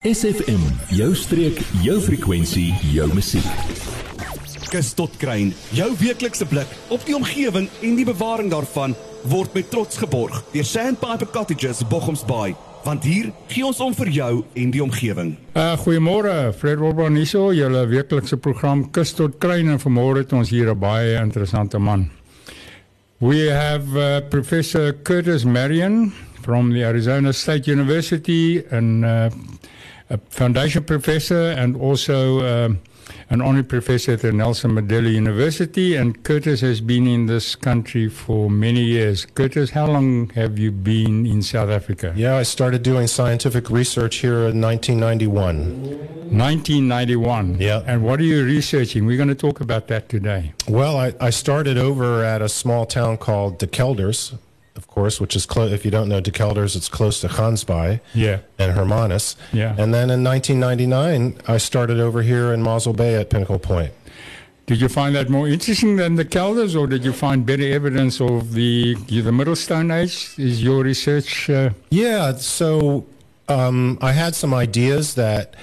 SFM, jou streek, jou frekwensie, jou musiek. Kus tot kruin, jou weeklikse blik op die omgewing en die bewaring daarvan word met trots geborg deur Sandpiper Cottages Bochumsbaai, want hier gee ons om vir jou en die omgewing. Uh goeiemôre, Fred Orban hierso, julle weeklikse program Kus tot kruin en vanmôre het ons hier 'n baie interessante man. We have uh, Professor Curtis Marion from the Arizona State University and uh, a foundation professor and also uh, an honorary professor at the Nelson Mandela University. And Curtis has been in this country for many years. Curtis, how long have you been in South Africa? Yeah, I started doing scientific research here in 1991. 1991. Yeah. And what are you researching? We're going to talk about that today. Well, I, I started over at a small town called De Kelders, of course, which is close. If you don't know De Kelders, it's close to Gansbaai Yeah. and Hermanus. Yeah. And then in 1999, I started over here in Mossel Bay at Pinnacle Point. Did you find that more interesting than the Kelders, or did you find better evidence of the the Middle Stone Age? Is your research? Uh, Yeah, so um, I had some ideas that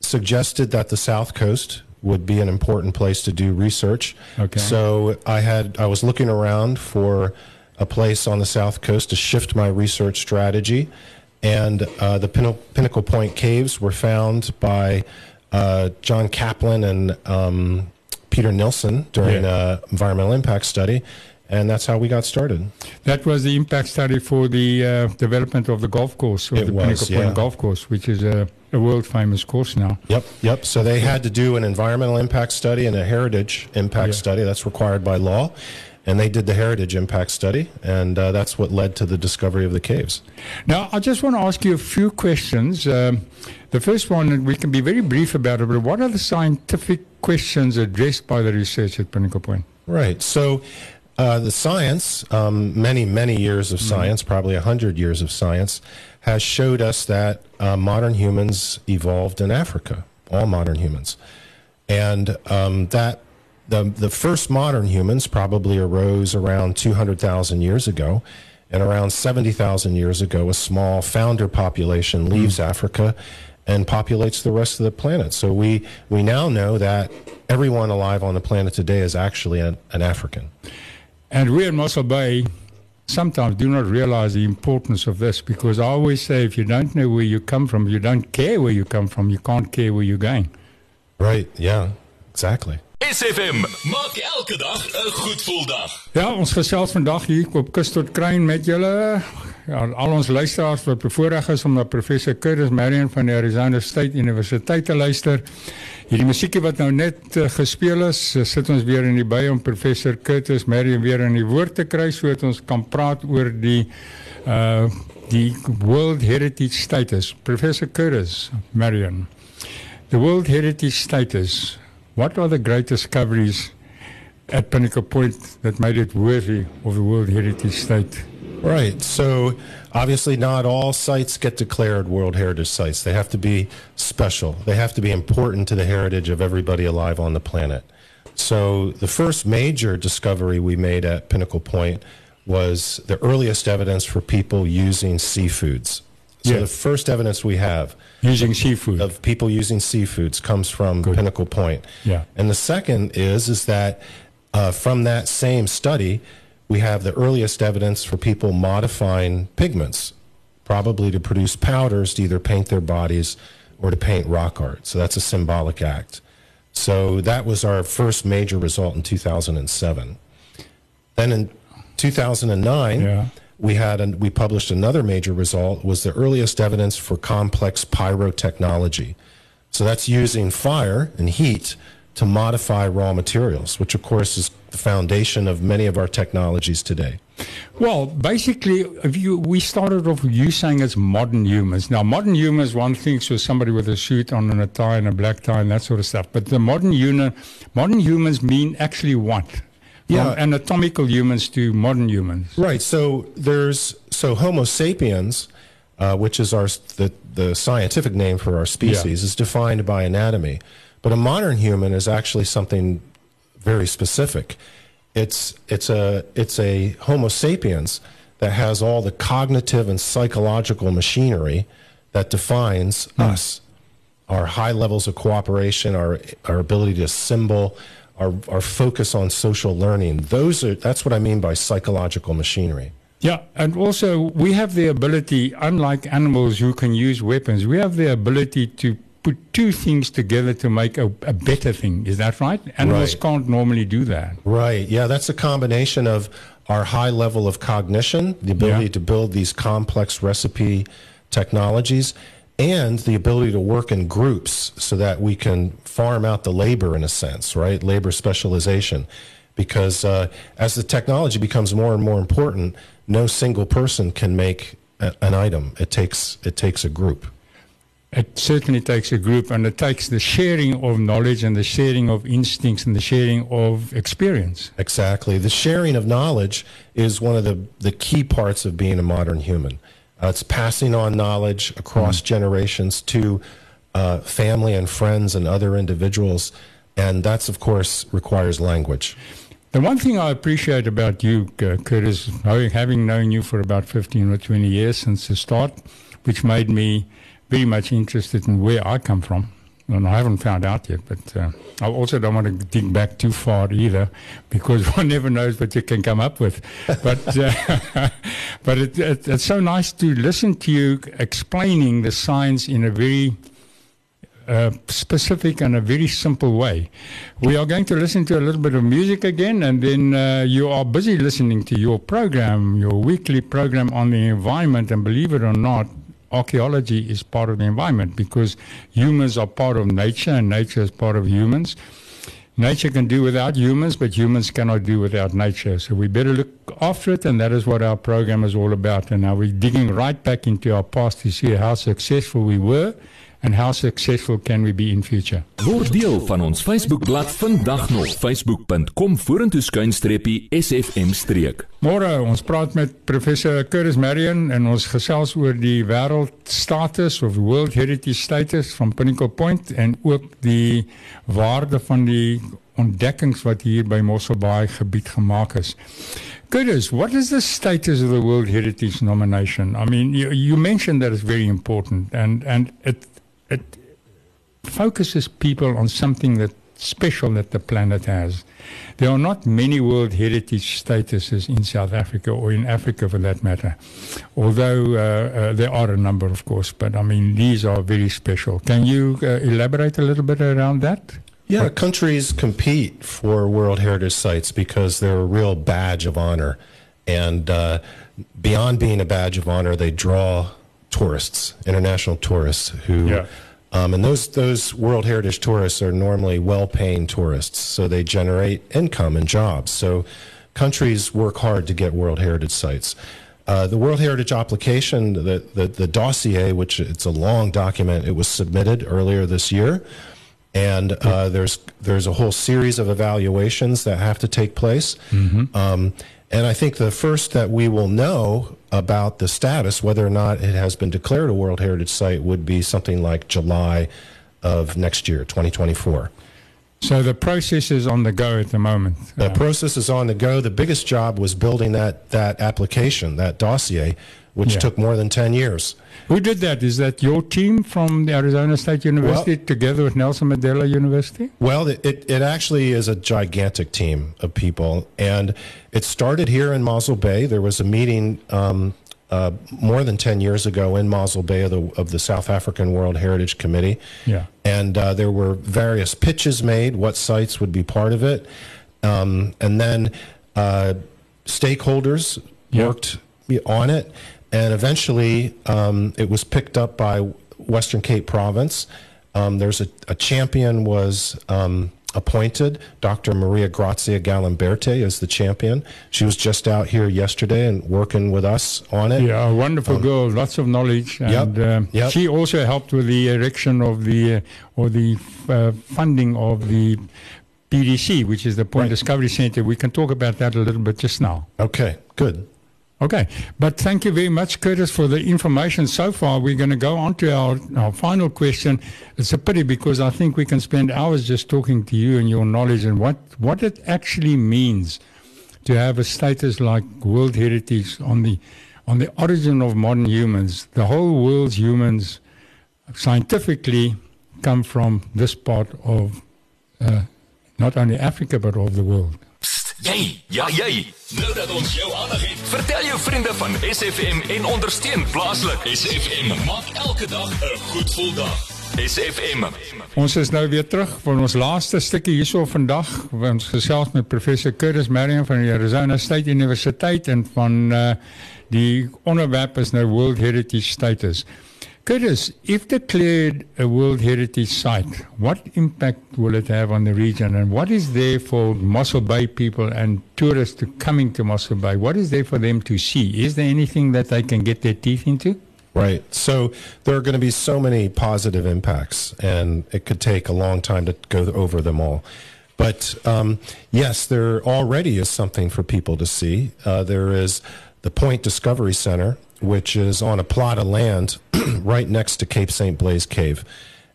suggested that the South Coast would be an important place to do research. Okay. So I had I was looking around for a place on the South Coast to shift my research strategy, and uh, the Pinnacle, Pinnacle Point Caves were found by uh, John Kaplan and um, Peter Nilssen during Yeah. an environmental impact study, and that's how we got started. that was the impact study for the uh, development of the golf course, It the was, Pinnacle Point yeah. Golf Course, which is a, a world famous course now. Yep, yep. So they had to do an environmental impact study and a heritage impact Yeah. study. That's required by law. And they did the heritage impact study, and uh, that's what led to the discovery of the caves. Now, I just want to ask you a few questions. Um, the first one, and we can be very brief about it, but what are the scientific questions addressed by the research at Pinnacle Point? Right. So uh, the science, um, many, many years of science, probably 100 years of science, has showed us that uh, modern humans evolved in Africa, all modern humans. And um, that the, the first modern humans probably arose around 200,000 years ago. And around 70,000 years ago, a small founder population mm-hmm. leaves Africa and populates the rest of the planet. So we, we now know that everyone alive on the planet today is actually an, an African. And we in Mossel Bay sometimes do not realize the importance of this because I always say if you don't know where you come from, you don't care where you come from, you can't care where you're going. Right. Yeah, exactly. SFM, maak elke dag 'n goed gevoel dag. Ja, ons gesels vandag hier op Kus tot Kruin met julle. Ja, al ons luisteraars wat bevoorreg is om na professor Curtis Marion van die Arizona State Universiteit te luister. Hierdie musiekie wat nou net uh, gespeel is, uh, sit ons weer in die by om professor Curtis Marion weer in die woord te kry sodat ons kan praat oor die uh die World Heritage Status. Professor Curtis Marion. The World Heritage Status. What are the great discoveries at Pinnacle Point that made it worthy of the World Heritage State? Right. So obviously, not all sites get declared World Heritage Sites. They have to be special, they have to be important to the heritage of everybody alive on the planet. So the first major discovery we made at Pinnacle Point was the earliest evidence for people using seafoods. So the first evidence we have Using seafood. of people using seafoods comes from Pinnacle Point. Yeah. And the second is is that uh, from that same study, we have the earliest evidence for people modifying pigments, probably to produce powders to either paint their bodies or to paint rock art. So that's a symbolic act. So that was our first major result in 2007. Then in 2009, Yeah. We had an, we published another major result was the earliest evidence for complex pyrotechnology. So that's using fire and heat to modify raw materials, which of course is the foundation of many of our technologies today. Well, basically, if you, we started off you saying it's modern humans. Now, modern humans, one thinks was somebody with a suit on and a tie and a black tie and that sort of stuff. But the modern human, modern humans mean actually what? From Yeah. anatomical humans to modern humans. Right. So there's so Homo sapiens, uh, which is our the the scientific name for our species, is defined by anatomy, but a modern human is actually something very specific. It's it's a it's a Homo sapiens that has all the cognitive and psychological machinery that defines us. our high levels of cooperation, our our ability to assemble, our our focus on social learning. Those are that's what I mean by psychological machinery. Yeah, and also we have the ability, unlike animals who can use weapons, we have the ability to put two things together to make a, a better thing. Is that right? Animals Right. can't normally do that. Right. Yeah, that's a combination of our high level of cognition, the ability Yeah. to build these complex recipe technologies, and the ability to work in groups so that we can farm out the labor in a sense, right? Labor specialization. Because uh, as the technology becomes more and more important, no single person can make a, an item. It takes it takes a group. It certainly takes a group and it takes the sharing of knowledge and the sharing of instincts and the sharing of experience. Exactly. The sharing of knowledge is one of the, the key parts of being a modern human. Uh, it's passing on knowledge across generations to uh, family and friends and other individuals. And that's, of course, requires language. The one thing I appreciate about you, uh, Curtis, having known you for about 15 or 20 years since the start, which made me very much interested in where I come from. And I haven't found out yet, but uh, I also don't want to dig back too far either, because one never knows what you can come up with. But uh, but it, it, it's so nice to listen to you explaining the science in a very uh, specific and a very simple way. We are going to listen to a little bit of music again, and then uh, you are busy listening to your program, your weekly program on the environment. And believe it or not, archaeology is part of the environment because humans are part of nature, and nature is part of humans. Nature can do without humans, but humans cannot do without nature. So we better look after it, and that is what our program is all about. And now we're digging right back into our past to see how successful we were and how successful can we be in future. Word deel van ons Facebookblad vandag nog facebook.com vorentoe skuinstreepie sfm streek. Môre, ons praat met professor Curtis Marion en ons gesels oor die wêreldstatus of World Heritage status van Pinnacle Point en ook die waarde van die ontdekkings wat hier by Mosselbaai gebied gemaak is. Curtis, what is the status of the World Heritage nomination? I mean, you, you mentioned that it's very important and and it it focuses people on something that special that the planet has. There are not many World Heritage statuses in South Africa or in Africa for that matter, although uh, uh, there are a number, of course. But I mean, these are very special. Can you uh, elaborate a little bit around that? Yeah, countries compete for World Heritage Sites because they're a real badge of honor. And uh, beyond being a badge of honor, they draw tourists, international tourists who. Yeah. Um, and those those World Heritage tourists are normally well-paying tourists, so they generate income and jobs. So countries work hard to get World Heritage sites. Uh, the World Heritage application, the, the the dossier, which it's a long document, it was submitted earlier this year, and uh, there's there's a whole series of evaluations that have to take place. Um, and I think the first that we will know about the status, whether or not it has been declared a World Heritage Site, would be something like July of next year, 2024. So the process is on the go at the moment. The Uh, process is on the go. The biggest job was building that that application, that dossier, which Yeah. took more than 10 years. Who did that? Is that your team from the Arizona State University together with Nelson Mandela University? Well, it, it, it actually is a gigantic team of people. And it started here in Mossel Bay. There was a meeting um, uh, more than 10 years ago in Mossel Bay of the, of the South African World Heritage Committee. Yeah. And uh, there were various pitches made, what sites would be part of it. Um, and then uh, stakeholders worked on it. And eventually um, it was picked up by Western Cape Province. Um, there's a, a champion was um, appointed. Dr. Maria Grazia Galimberti is the champion. She was just out here yesterday and working with us on it. Yeah, a wonderful girl, lots of knowledge, Um, Yep, and um, yep. she also helped with the erection of the uh, or the uh, funding of the PDC, which is the Point Right. Discovery Center. We can talk about that a little bit just now. Okay, good. Okay, but thank you very much, Curtis, for the information so far. We're going to go on to our, our final question. It's a pity because I think we can spend hours just talking to you and your knowledge and what, what it actually means to have a status like World Heritage on the, on the origin of modern humans. The whole world's humans scientifically come from this part of uh, not only Africa but of the world. Jy, ja jy. Nou dat ons jou aandag het, vertel jou vriende van SFM en ondersteun plaaslik. SFM maak elke dag 'n goed gevoel dag. SFM. Ons is nou weer terug vir ons laaste stukkie hierso vandag. Ons gesels met professor Curtis Marion van die Arizona State Universiteit en van uh die onderwerp is nou World Heritage Status. Curtis, if declared a World Heritage Site, what impact will it have on the region and what is there for Mossel Bay people and tourists to coming to Mossel Bay? What is there for them to see? Is there anything that they can get their teeth into? Right. So there are going to be so many positive impacts, and it could take a long time to go over them all. But um, yes, there already is something for people to see. Uh, there is the Point Discovery Center, which is on a plot of land right next to Cape St. Blaize Cave.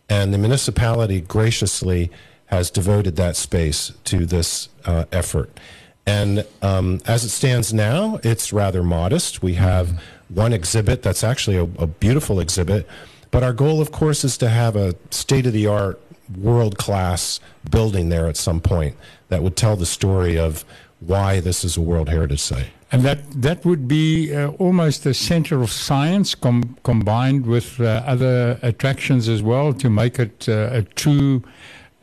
And the municipality graciously has devoted that space to this uh, effort. And um, as it stands now, it's rather modest. We have one exhibit that's actually a, a beautiful exhibit. But our goal, of course, is to have a state of the art, world class building there at some point that would tell the story of why this is a World Heritage Site. And that, that would be uh, almost a center of science com- combined with uh, other attractions as well to make it uh, a true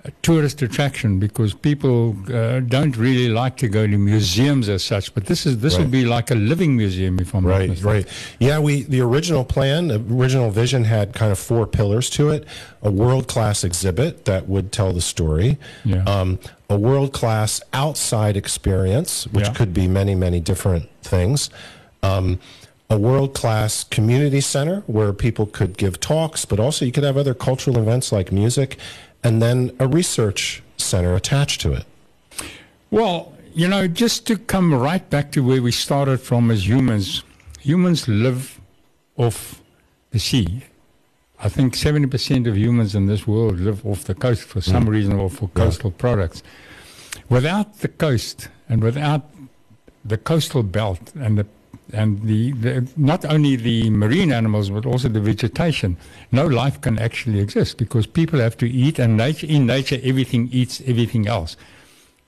uh, tourist attraction because people uh, don't really like to go to museums as such. But this is this Right. would be like a living museum if I'm Right, mistaken. right. Yeah, we the original plan, the original vision had kind of four pillars to it: a world class exhibit that would tell the story, Yeah. um, a world class outside experience, which Yeah. could be many, many different things. Um, a world class community center where people could give talks, but also you could have other cultural events like music, and then a research center attached to it. Well, you know, just to come right back to where we started from as humans, humans live off the sea. I think 70% of humans in this world live off the coast for some hmm. reason or for coastal products. Without the coast and without the coastal belt and the and the, the not only the marine animals but also the vegetation, no life can actually exist because people have to eat and nature in nature everything eats everything else.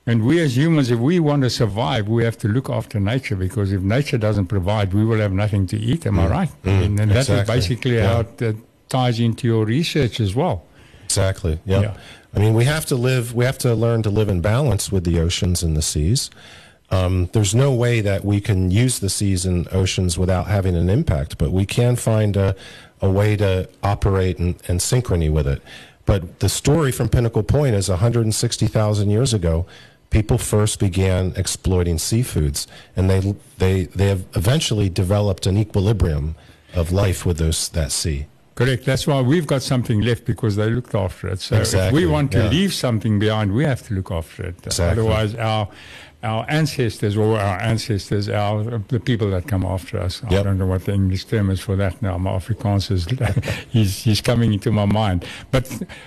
And we as humans, if we want to survive, we have to look after nature because if nature doesn't provide, we will have nothing to eat. Am I right? and and that is basically Yeah. how it uh, ties into your research as well. Exactly. Yeah. Yeah. I mean, we have to live. We have to learn to live in balance with the oceans and the seas. Um, there's no way that we can use the seas and oceans without having an impact, but we can find a, a way to operate in, in synchrony with it. But the story from Pinnacle Point is 160,000 years ago. People first began exploiting seafoods, and they they they have eventually developed an equilibrium of life with those that sea. Correct. That's why we've got something left because they looked after it. So if we want to yeah. leave something behind, we have to look after it. Exactly. Otherwise, our our ancestors or our ancestors, our the people that come after us. I don't know what the English term is for that now. My Afrikaans is he's he's coming into my mind. But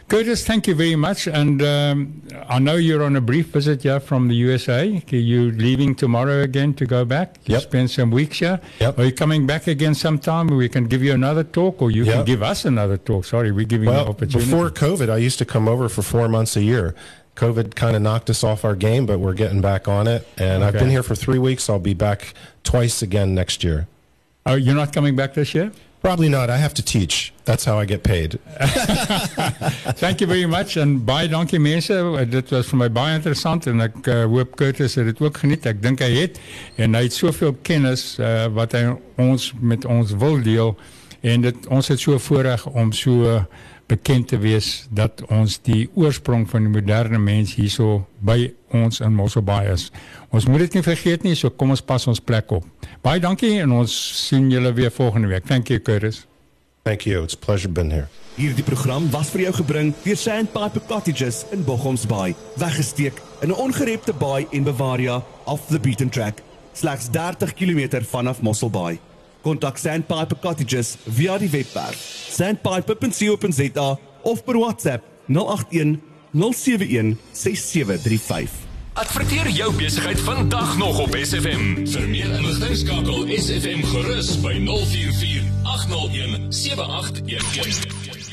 Curtis, thank you very much. And um, I know you're on a brief visit here from the USA. You're leaving tomorrow again to go back. You Yep. spend some weeks here. Yep. Are you coming back again sometime? We can give you another talk, or you can give us another talk. Sorry, we're giving you Well, opportunity. before COVID, I used to come over for four months a year. COVID kind of knocked us off our game, but we're getting back on it. And I've been here for three weeks. I'll be back twice again next year. oh, you're not coming back this year? Probably not. I have to teach. That's how I get paid. Thank you very much en baie dankie mense. Dit was vir my baie interessant en ek uh, hoop Curtis het dit ook geniet. Ek dink hy het en hy het soveel kennis uh, wat hy ons met ons wil deel en dit ons het so voorreg om so bekend te wees dat ons die oorsprong van die moderne mens hierso by ons in Mosselbaai is. Ons moet dit nie vergeet nie, so kom ons pas ons plek op. Baie dankie en ons sien julle weer volgende week. Thank you Curtis. Thank you. It's a pleasure being here. Hierdie program was vir jou gebring deur Sandpiper Cottages in Bochums Bay, weggesteek in 'n ongerepte baai en Bavaria off the beaten track, slegs 30 km vanaf Mossel Bay. Kontak Sandpiper Cottages via die webwerf sandpiper.co.za of per WhatsApp 081 071 6735. Adverteer jou besigheid vandag nog op SFM. Vir meer inligting skakel SFM gerus by 044 801 7811.